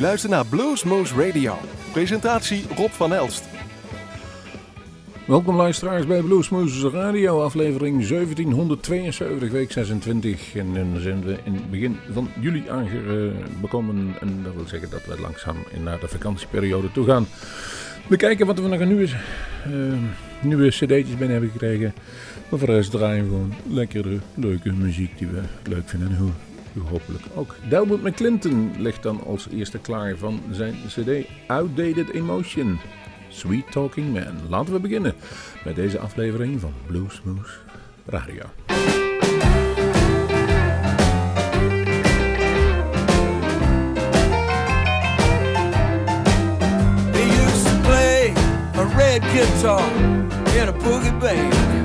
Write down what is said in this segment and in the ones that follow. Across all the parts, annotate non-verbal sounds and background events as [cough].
luistert naar Bluesmoose Radio. Presentatie Rob van Elst. Welkom luisteraars bij Bluesmoose Radio, aflevering 1772, week 26. En dan zijn we in het begin van juli aangekomen. En dat wil zeggen dat we langzaam naar de vakantieperiode toe gaan. We kijken wat we nog een nieuwe, uh, nieuwe cd'tjes binnen hebben gekregen. Maar voor de rest draaien we gewoon lekkere, leuke muziek die we leuk vinden. En hoe hopelijk ook. Delbert McClinton ligt dan als eerste klaar van zijn cd Outdated Emotion. Sweet Talking Man. Laten we beginnen met deze aflevering van Bluesmoose Radio. He used to play a red guitar in a boogie band.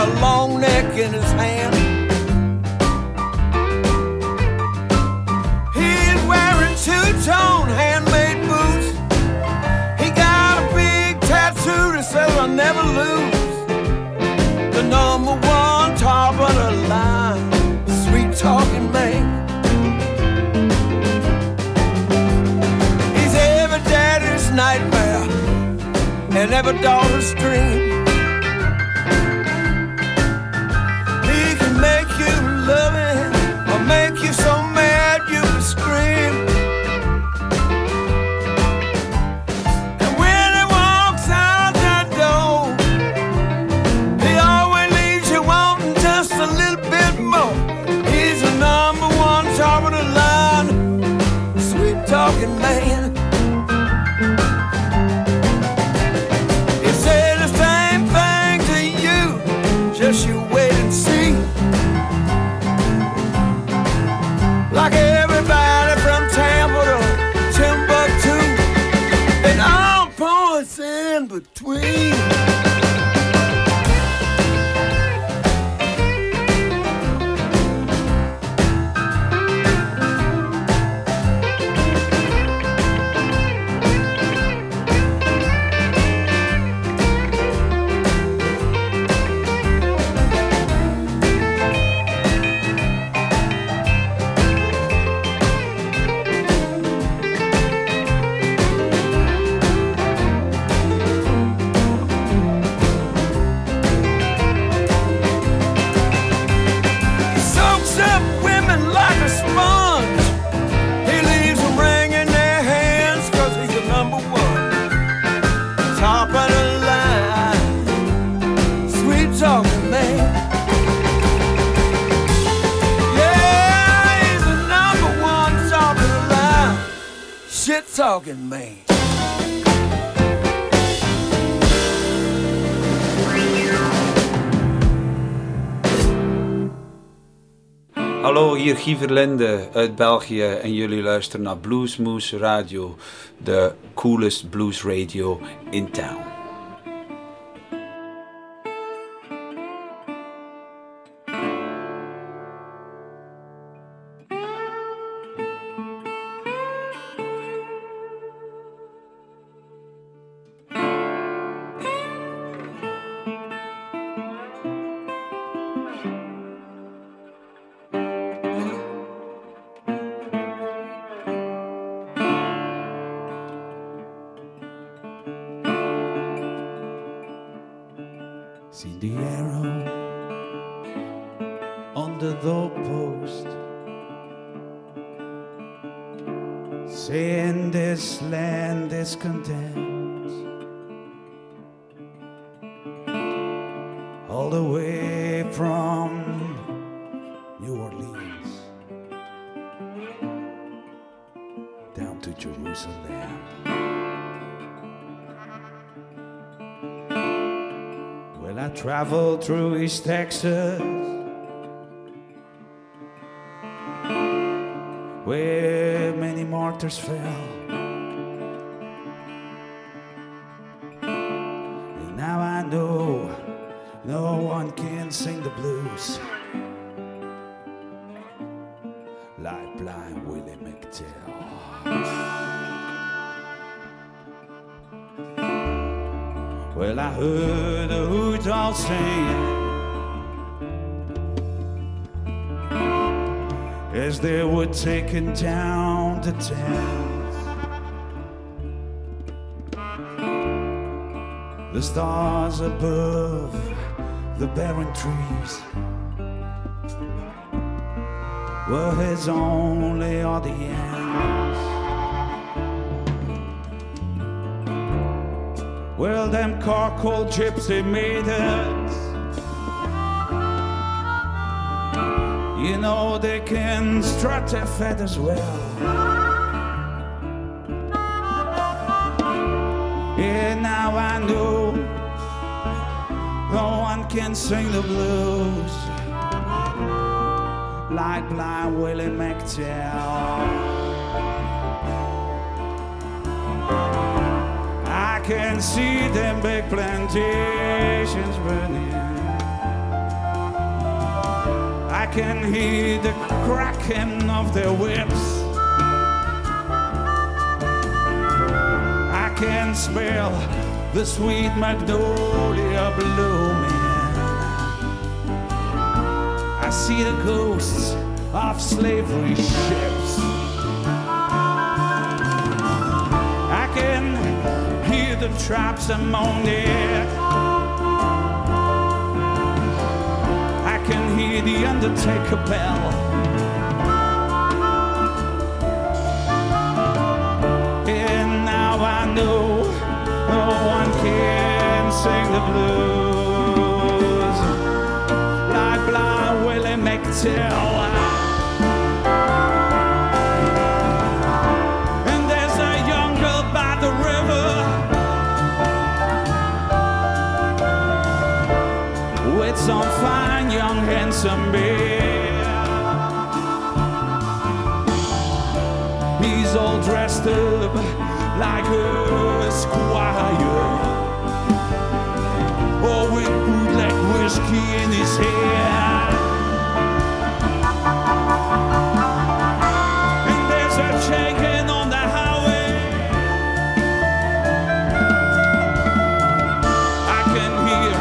A long neck in his hand. He's wearing two-tone handmade boots. He got a big tattoo that says I'll never lose. The number one top of the line, sweet talking man. He's every daddy's nightmare and every daughter's dream. Hier Guy uit België en jullie luisteren naar Bluesmoose Radio, de coolest blues radio in town. See the arrow on the doorpost saying this land is condemned traveled through East Texas, where many martyrs fell. Down to tents. The stars above the barren trees were his only audience. Well, them charcoal gypsy maidens, you know they can strut their feathers well. Yeah, now I know no one can sing the blues like blind Willie McTell. I can see them big plantations burning. I can hear the cracking of their whips. I can smell the sweet magnolia blooming. I see the ghosts of slavery ships. I can hear the traps among it. The undertaker bell. And now I know no one can sing the blues like blind Willie McTell. He's all dressed up like a squire. Oh, with bootleg whiskey in his hair. And there's a on the highway. I can hear,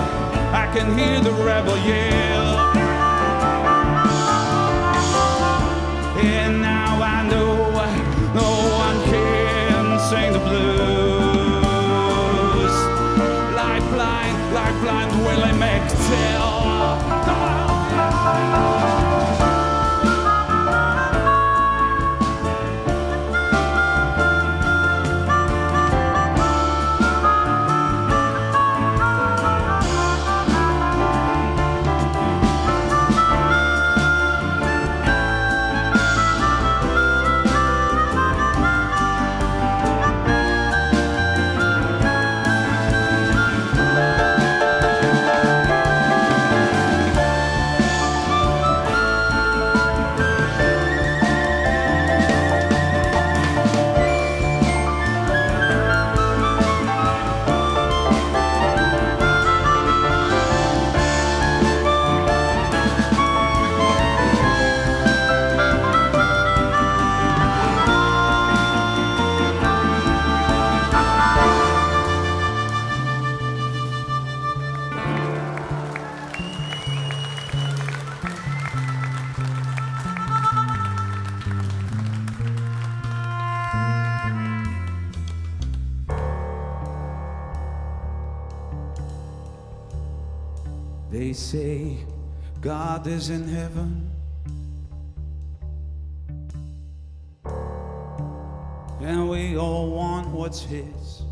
I can hear the rebel yell. Is in heaven. And we all want what's His.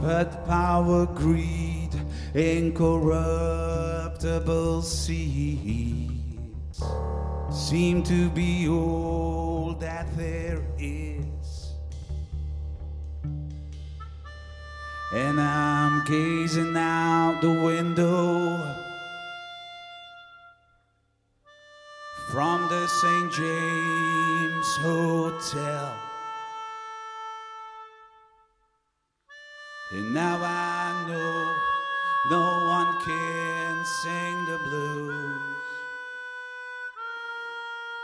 But power, greed, incorruptible seeds seem to be all that there is. And I'm gazing out the window from the St. James Hotel. And now I know no one can sing the blues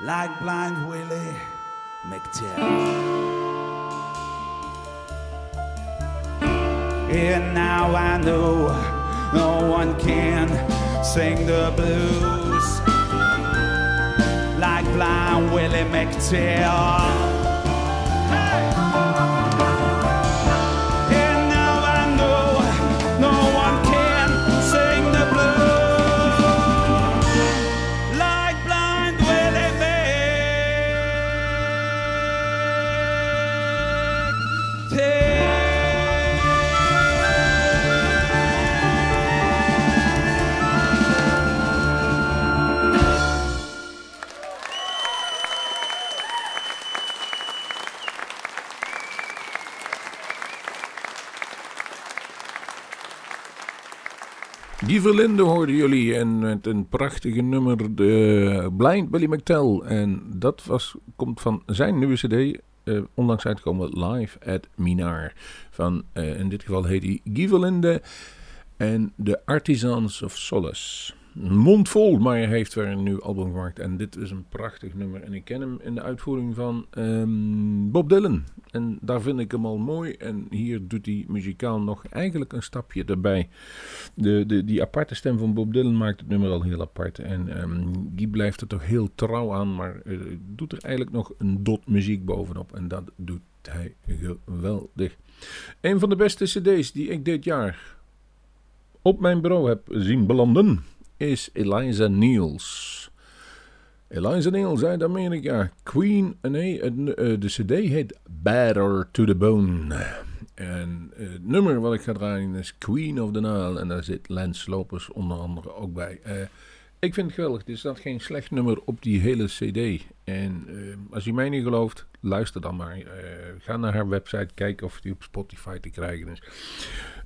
like blind Willie McTell. And now I know no one can sing the blues like blind Willie McTell. And Die Verlinde hoorden jullie en met een prachtige nummer, de Blind Billy McTell. En dat was, komt van zijn nieuwe cd, eh, onlangs uitgekomen Live at Minar. Van, eh, in dit geval heet hij Guy Verlinde en The Artisans of Solace. Een mond vol, maar hij heeft weer een nieuw album gemaakt. En dit is een prachtig nummer. En ik ken hem in de uitvoering van ehm, Bob Dylan. En daar vind ik hem al mooi. En hier doet hij muzikaal nog eigenlijk een stapje erbij. De, de, die aparte stem van Bob Dylan maakt het nummer al heel apart. En ehm, die blijft er toch heel trouw aan. Maar eh, doet er eigenlijk nog een dot muziek bovenop. En dat doet hij geweldig. Een van de beste cd's die ik dit jaar op mijn bureau heb zien belanden is Eliza Niels. Eliza Niels uit Amerika. Queen, nee, eh, de cd heet Better to the Bone. En het nummer wat ik ga draaien is Queen of the Nile. En daar zit Lance Lopez onder andere ook bij. Eh, ik vind het geweldig. Er staat geen slecht nummer op die hele cd. En eh, als u mij niet gelooft, luister dan maar. Ga naar haar website, kijk of die op Spotify te krijgen is.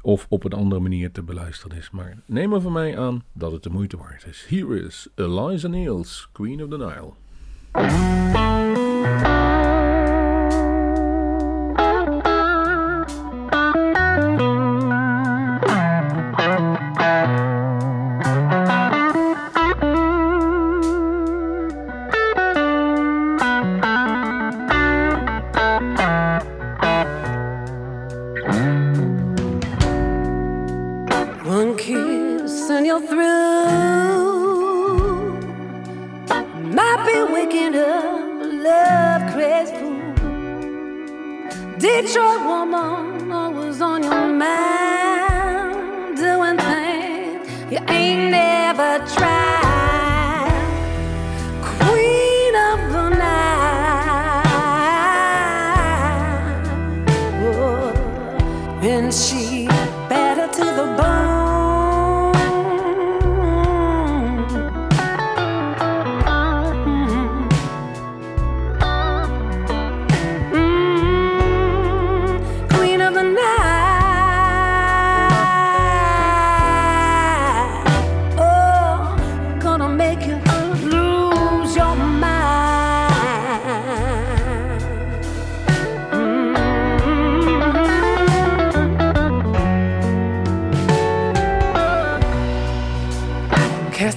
Of op een andere manier te beluisteren is. Maar neem er van mij aan dat het de moeite waard is. Here is Eliza Niels, Queen of the Nile.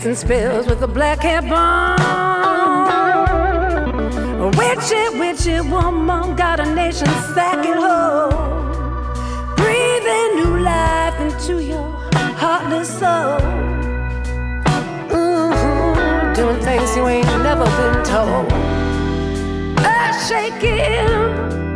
Casting spells with a black hair bomb. Witchy, witchy woman got a nation sacking hold. Breathing new life into your heartless soul. Mhm, Doing things you ain't never been told. Earth shaking,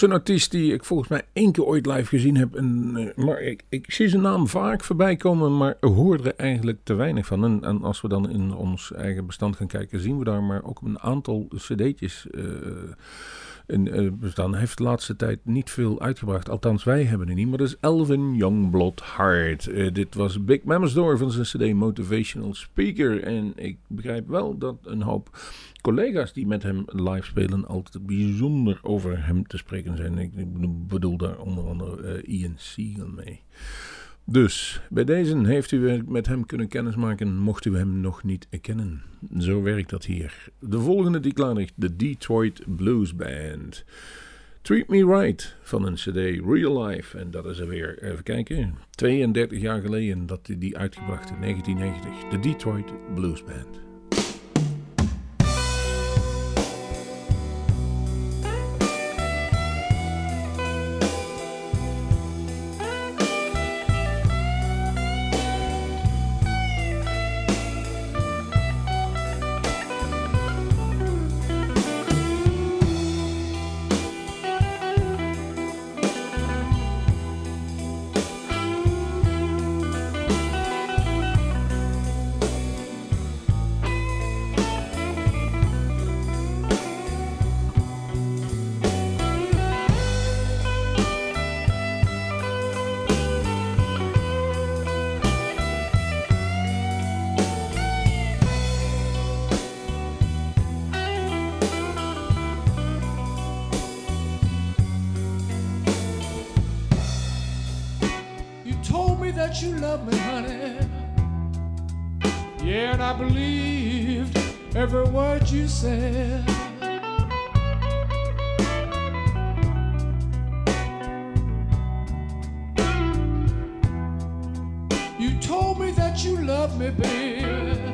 zo'n artiest die ik volgens mij één keer ooit live gezien heb. Eh, maar ik, ik zie zijn naam vaak voorbij komen, maar hoor er eigenlijk te weinig van. En, en als we dan in ons eigen bestand gaan kijken, zien we daar maar ook een aantal cd'tjes eh in eh, bestaan. Hij heeft de laatste tijd niet veel uitgebracht. Althans, wij hebben er niet. Maar dat is Elvin Youngblood Hart. Eh, dit was Big Mama's Door van zijn cd Motivational Speaker. En ik begrijp wel dat een hoop collega's die met hem live spelen altijd bijzonder over hem te spreken zijn. Ik bedoel daar onder andere eh, Ian Siegel mee. Dus bij deze heeft u met hem kunnen kennismaken, mocht u hem nog niet kennen. Zo werkt dat hier. De volgende die klaar de Detroit Blues Band. Treat Me Right van een CD Real Life. En dat is er weer, even kijken, 32 jaar geleden dat hij die uitgebracht in 1990. De Detroit Blues Band. Love me, baby.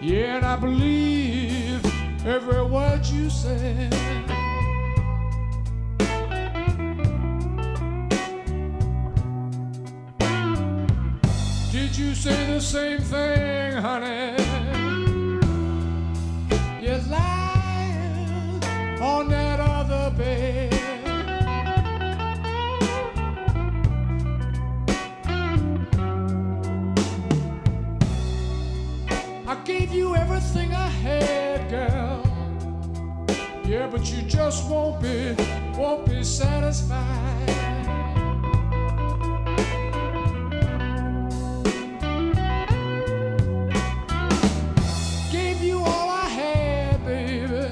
Yeah, and I believe every word you said. Did you say the same thing, honey? You're lying on that other bed. Everything I had, girl. Yeah, but you just won't be, won't be satisfied. Gave you all I had, baby.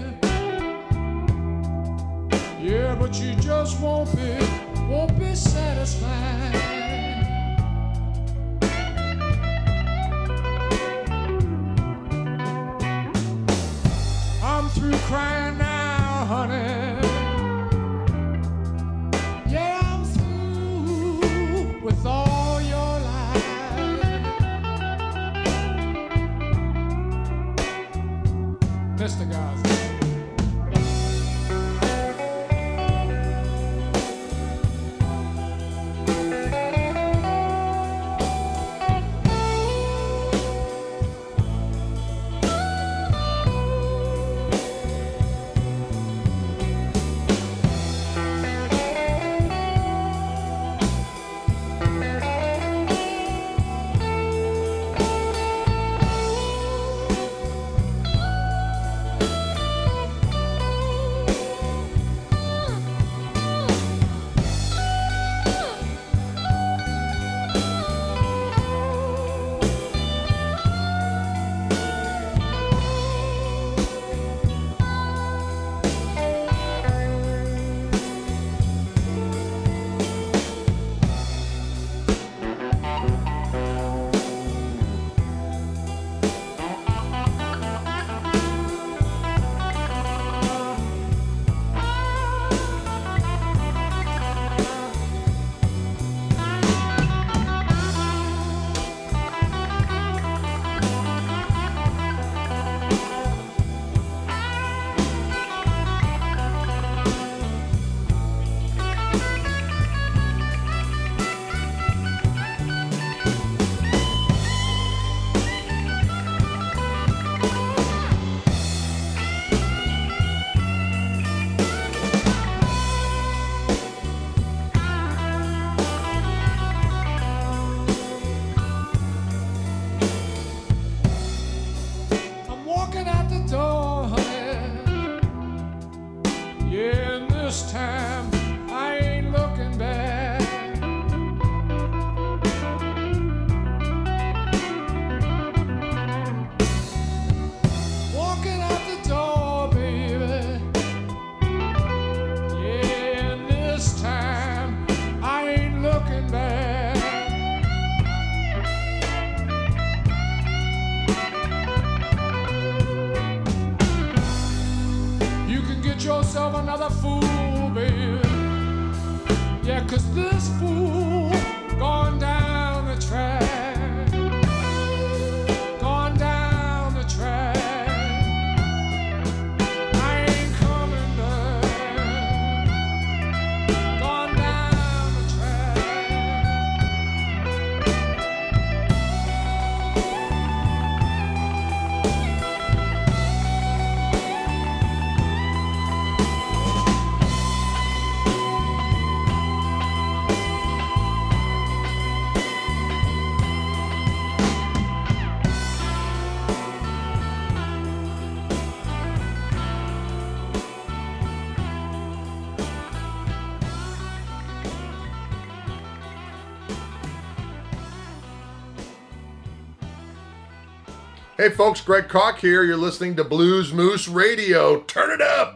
Yeah, but you just won't be, Hey, folks, Greg Koch here. You're listening to Blues Moose Radio. Turn it up.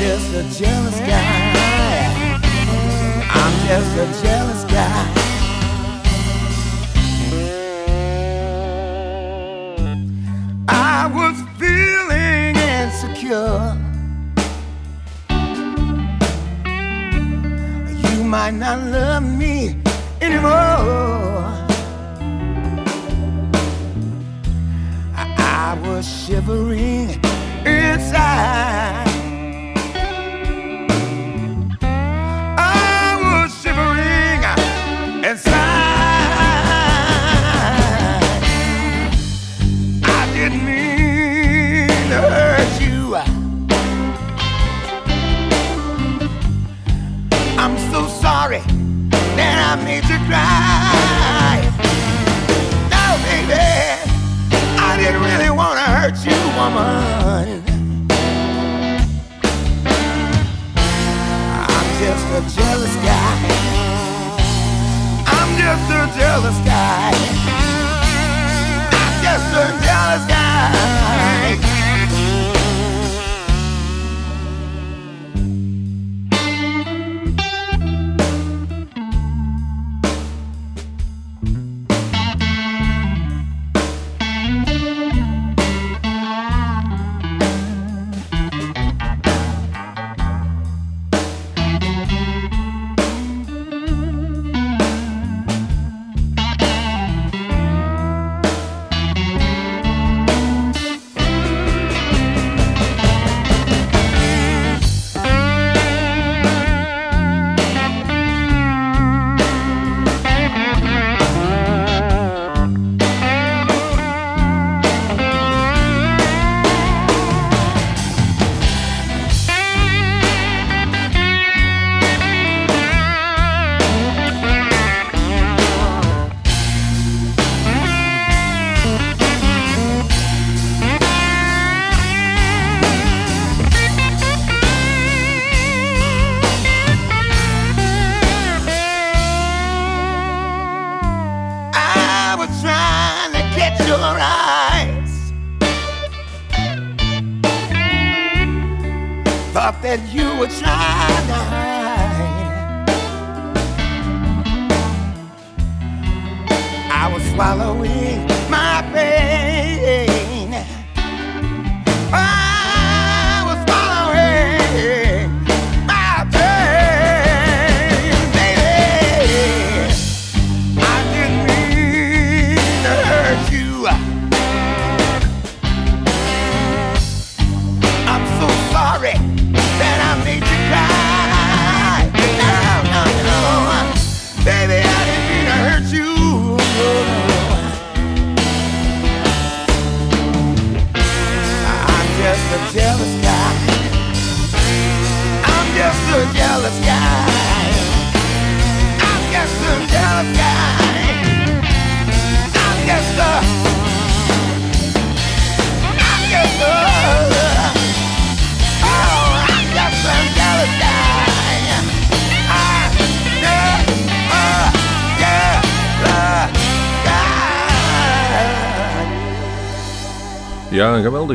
just a jealous guy. I'm just a jealous guy. I was feeling insecure. You might not love me anymore. I, I was shivering inside. woman. I'm just a jealous guy. I'm just a jealous guy. I'm just a jealous guy.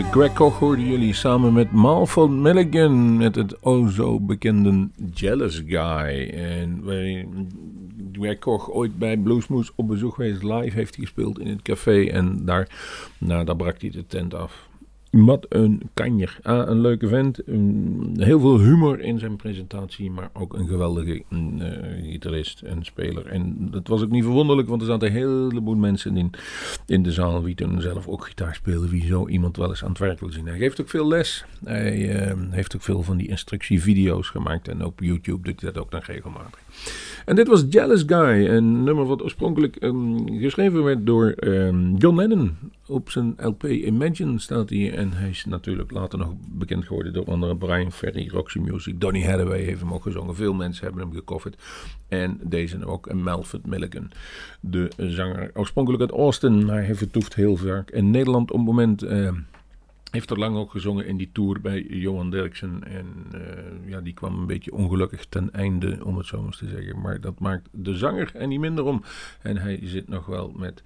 Greg Koch hoorden jullie samen met Malfoy Milligan met het o zo bekende Jealous Guy. En wij, Greg Koch ooit bij Bluesmoose op bezoek geweest. Live heeft hij gespeeld in het café en daar, nou, daar brak hij de tent af. Wat een kanjer. Ah, een leuke vent. Heel veel humor in zijn presentatie. Maar ook een geweldige mm, eh, gitarist en speler. En dat was ook niet verwonderlijk. Want er zaten een heleboel mensen in, in de zaal. Wie toen zelf ook gitaar speelde. Wie zo iemand wel eens aan het werk wil zien. Hij geeft ook veel les. Hij eh, heeft ook veel van die instructievideo's gemaakt. En op YouTube doet hij dat ook dan regelmatig. En dit was Jealous Guy, een nummer wat oorspronkelijk ehm, geschreven werd door ehm, John Lennon. Op zijn LP Imagine staat hij. En hij is natuurlijk later nog bekend geworden door andere Brian Ferry, Roxy Music. Donny Hathaway heeft hem ook gezongen. Veel mensen hebben hem gecoverd. En deze ook, en Melford Milligan. De zanger, oorspronkelijk uit Austin, maar hij vertoeft heel vaak in Nederland op het moment... ehm, heeft er lang ook gezongen in die tour bij Johan Derksen. En eh, ja, die kwam een beetje ongelukkig ten einde, om het zo maar eens te zeggen. Maar dat maakt de zanger er niet minder om. En hij zit nog wel met,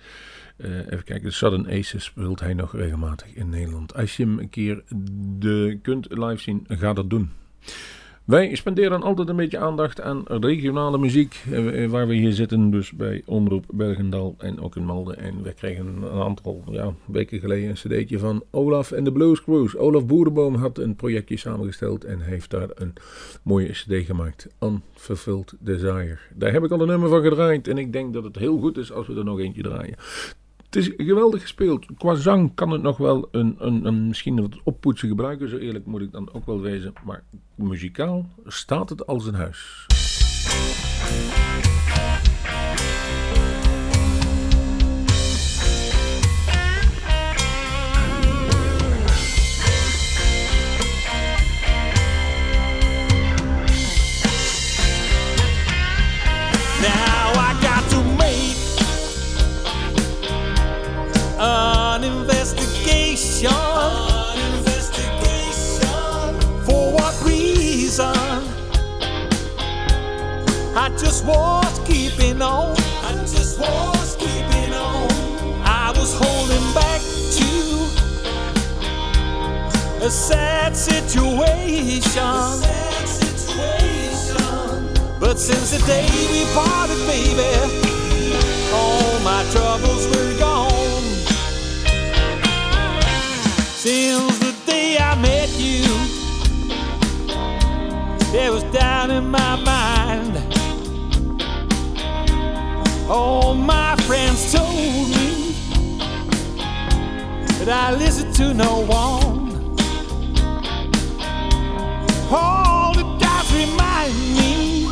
eh, even kijken, de Southern Aces speelt hij nog regelmatig in Nederland. Als je hem een keer de, kunt live zien, ga dat doen. Wij spenderen altijd een beetje aandacht aan regionale muziek. eh, Waar we hier zitten, dus bij Omroep Bergendal en ook in Malden. En we kregen een aantal ja, weken geleden een cd'tje van Olaf en de Blues Cruise. Olaf Boerenboom had een projectje samengesteld en heeft daar een mooie cd gemaakt. Unfulfilled Desire. Daar heb ik al een nummer van gedraaid en ik denk dat het heel goed is als we er nog eentje draaien. Het is geweldig gespeeld. Qua zang kan het nog wel een, een, een misschien wat oppoetsen gebruiken. Zo eerlijk moet ik dan ook wel wezen. Maar muzikaal staat het als een huis. Just was keeping on. I just was keeping on. I was holding back to a sad situation. But since the day we parted, baby, all my troubles were gone. Since the day I met you, there was doubt in my mind. All my friends told me that I listened to no one. All the doubts remind me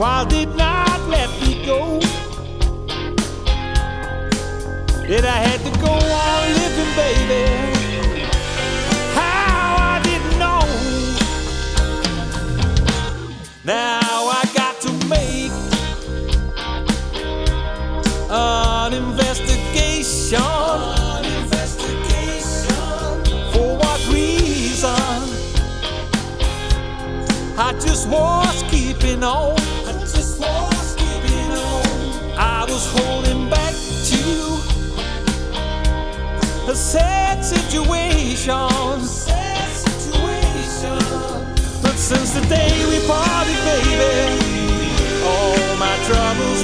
why did not let me go? That I had to go on living, baby. How I didn't know. Now investigation. For what reason? I just was keeping on. I just was keeping on. I was holding back to a sad situation. Sad situation. But since the day we parted, baby, all my troubles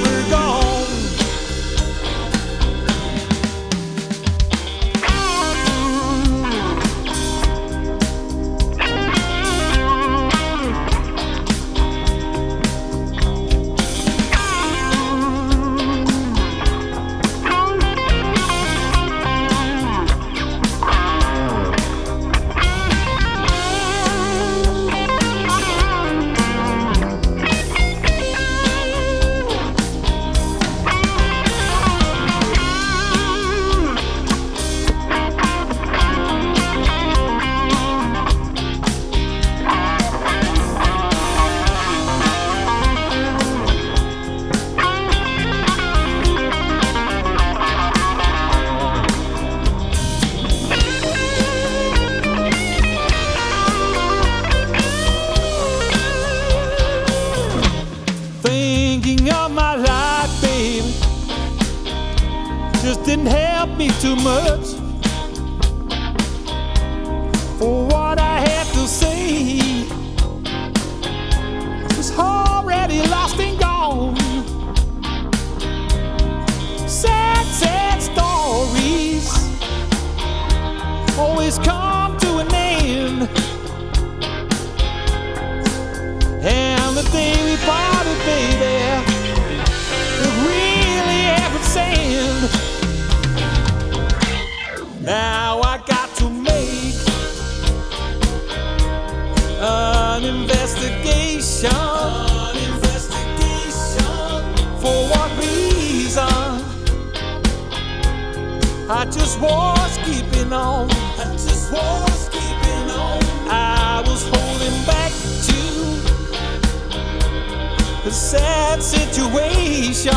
A sad situation.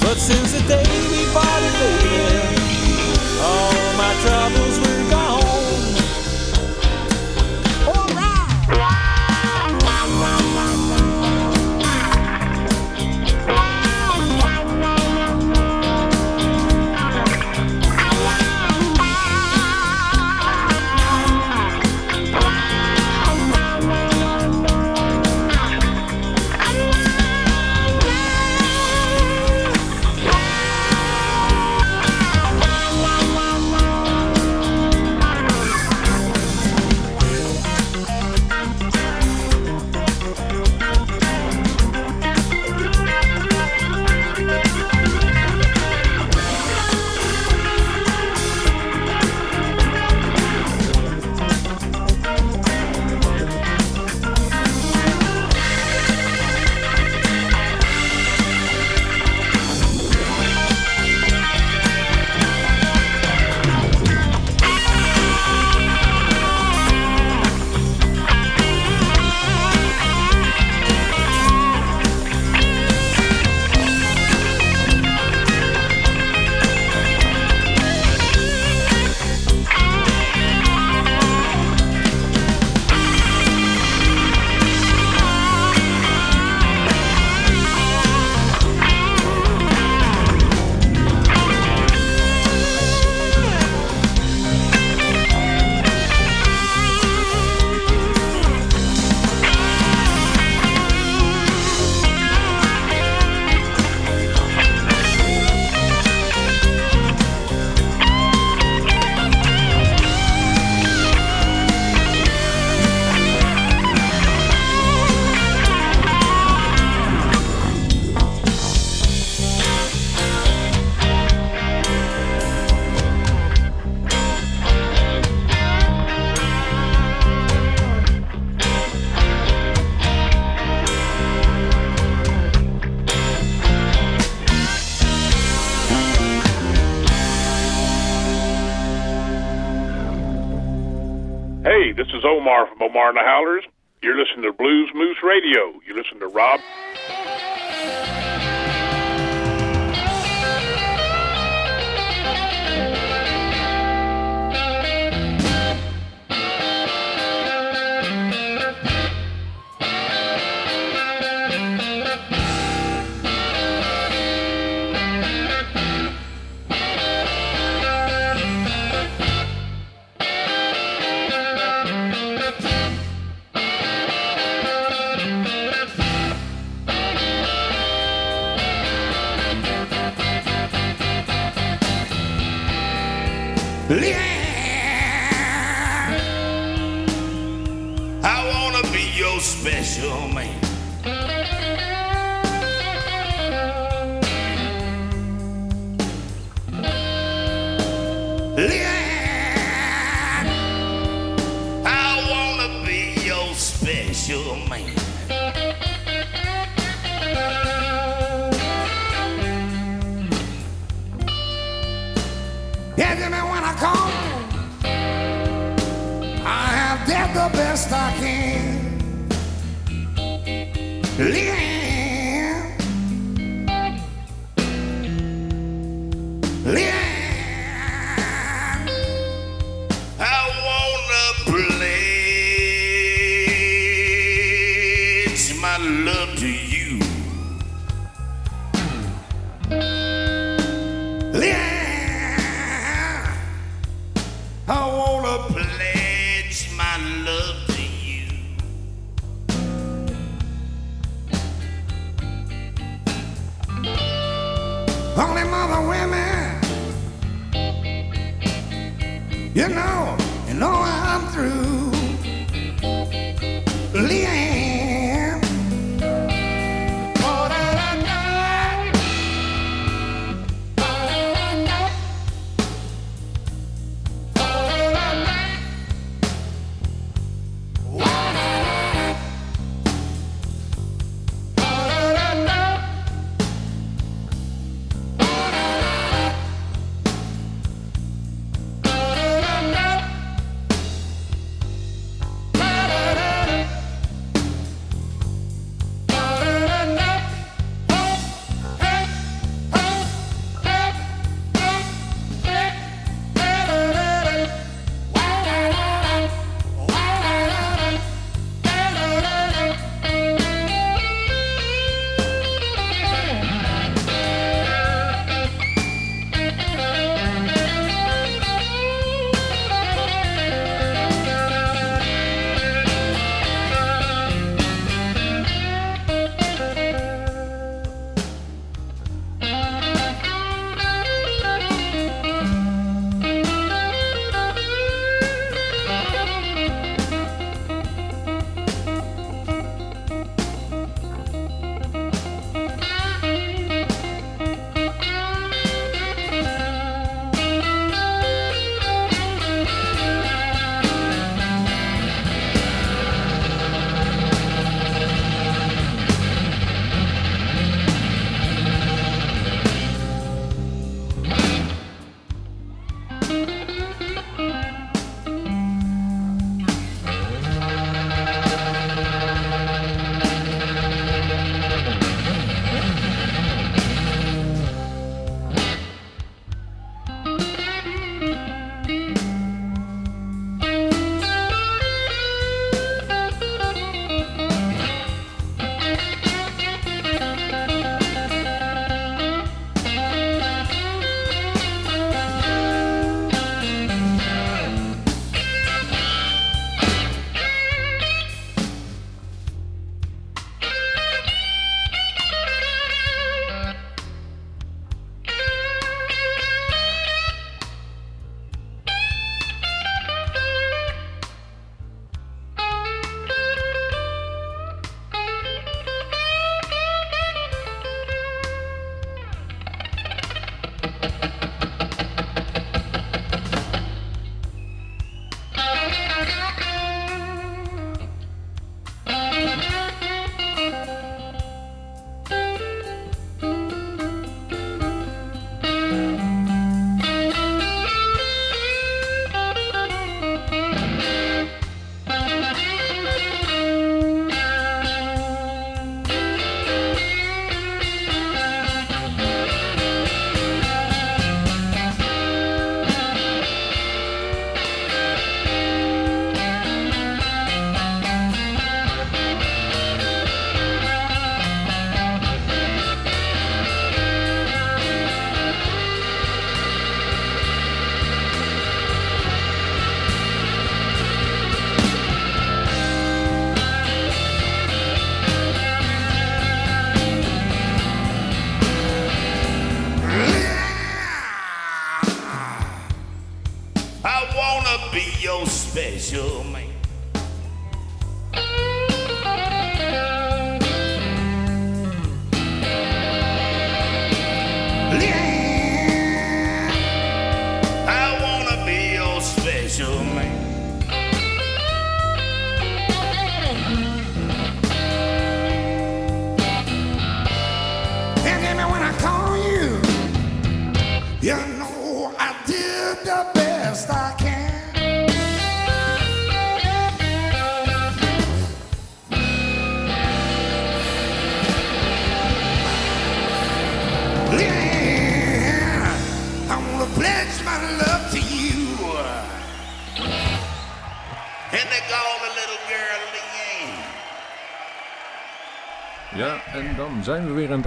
But since the day we parted, baby, all my troubles. Marna Howlers. You're listening to Blues Moose Radio. You listen to Rob.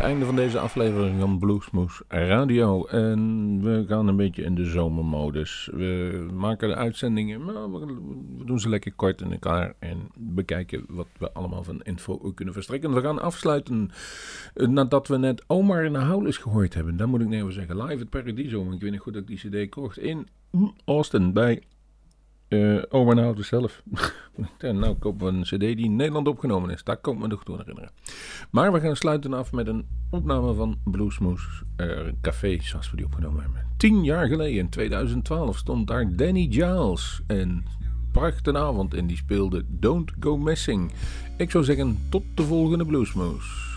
Einde van deze aflevering van Bluesmoes Radio. En we gaan een beetje in de zomermodus. We maken de uitzendingen, maar we doen ze lekker kort in elkaar. En bekijken wat we allemaal van info kunnen verstrekken. We gaan afsluiten eh, nadat we net Omar in de Houlis gehoord hebben. Dan moet ik nou even zeggen, live at Paradiso. Want ik weet niet goed dat ik die cd kocht. In Austin, bij eh Omar in de Houlis zelf. [laughs] en nou kopen we een cd die in Nederland opgenomen is. Daar kan ik me nog toe herinneren. Maar we gaan sluiten af met een opname van Bluesmoes eh, Café, zoals we die opgenomen hebben. Tien jaar geleden, in 2012, stond daar Danny Giles. En prachtige avond en die speelde Don't Go Missing. Ik zou zeggen, tot de volgende Bluesmoes.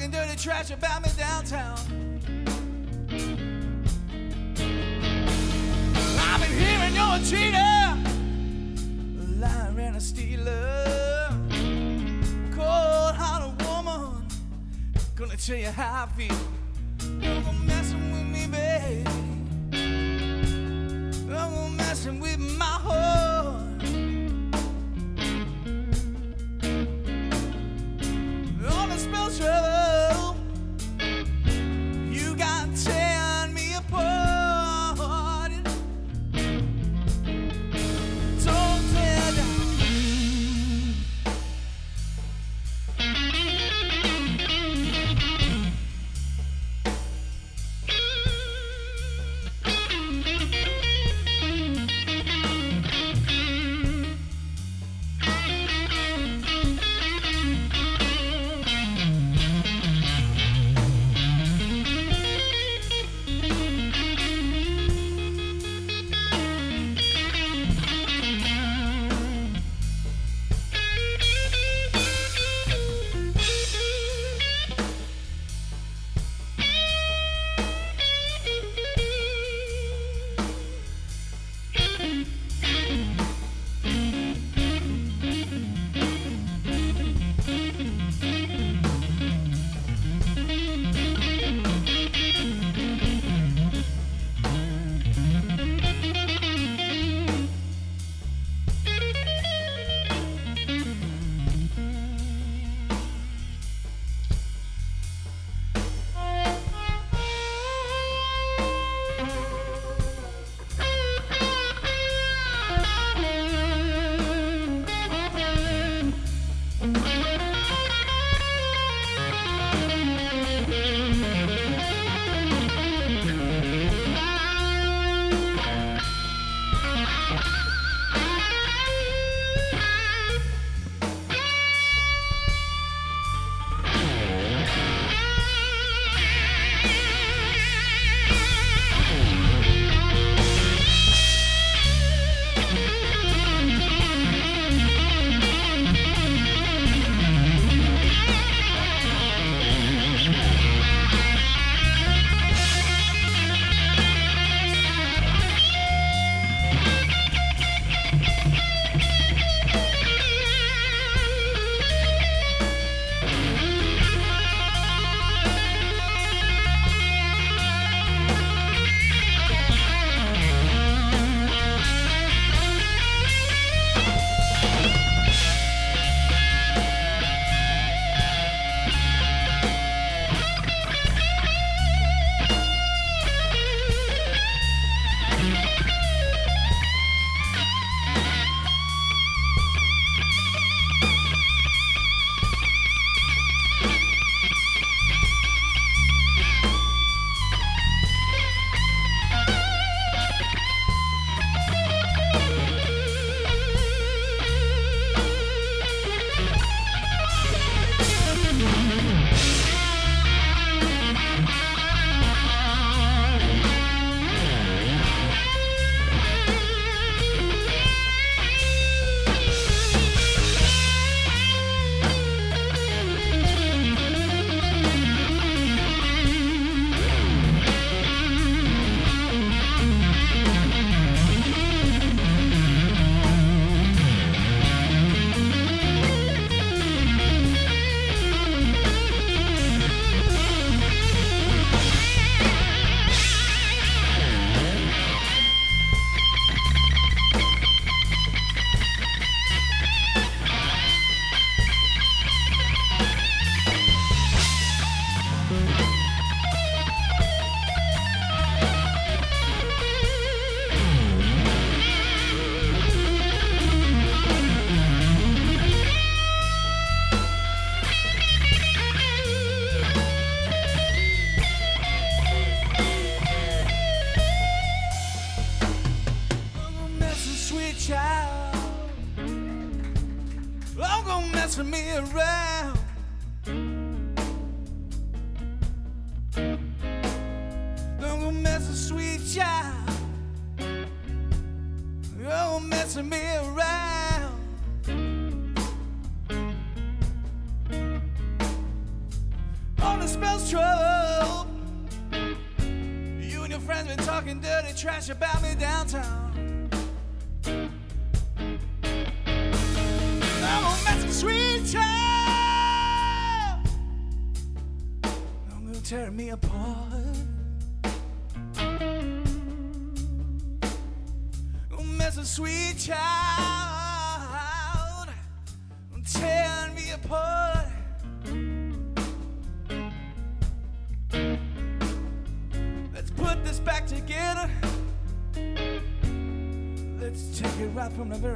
Talking dirty trash about me downtown. I've been hearing you're a cheater, a liar and a stealer, cold hearted woman. Gonna tell you how I feel.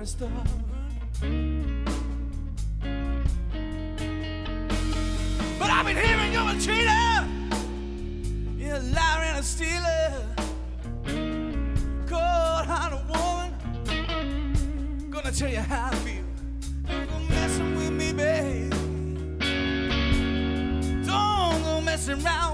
Start. But I've been hearing you're a cheater. You're a liar and a stealer. Cold hearted woman. Gonna tell you how I feel. Don't go messing with me, babe. Don't go messing around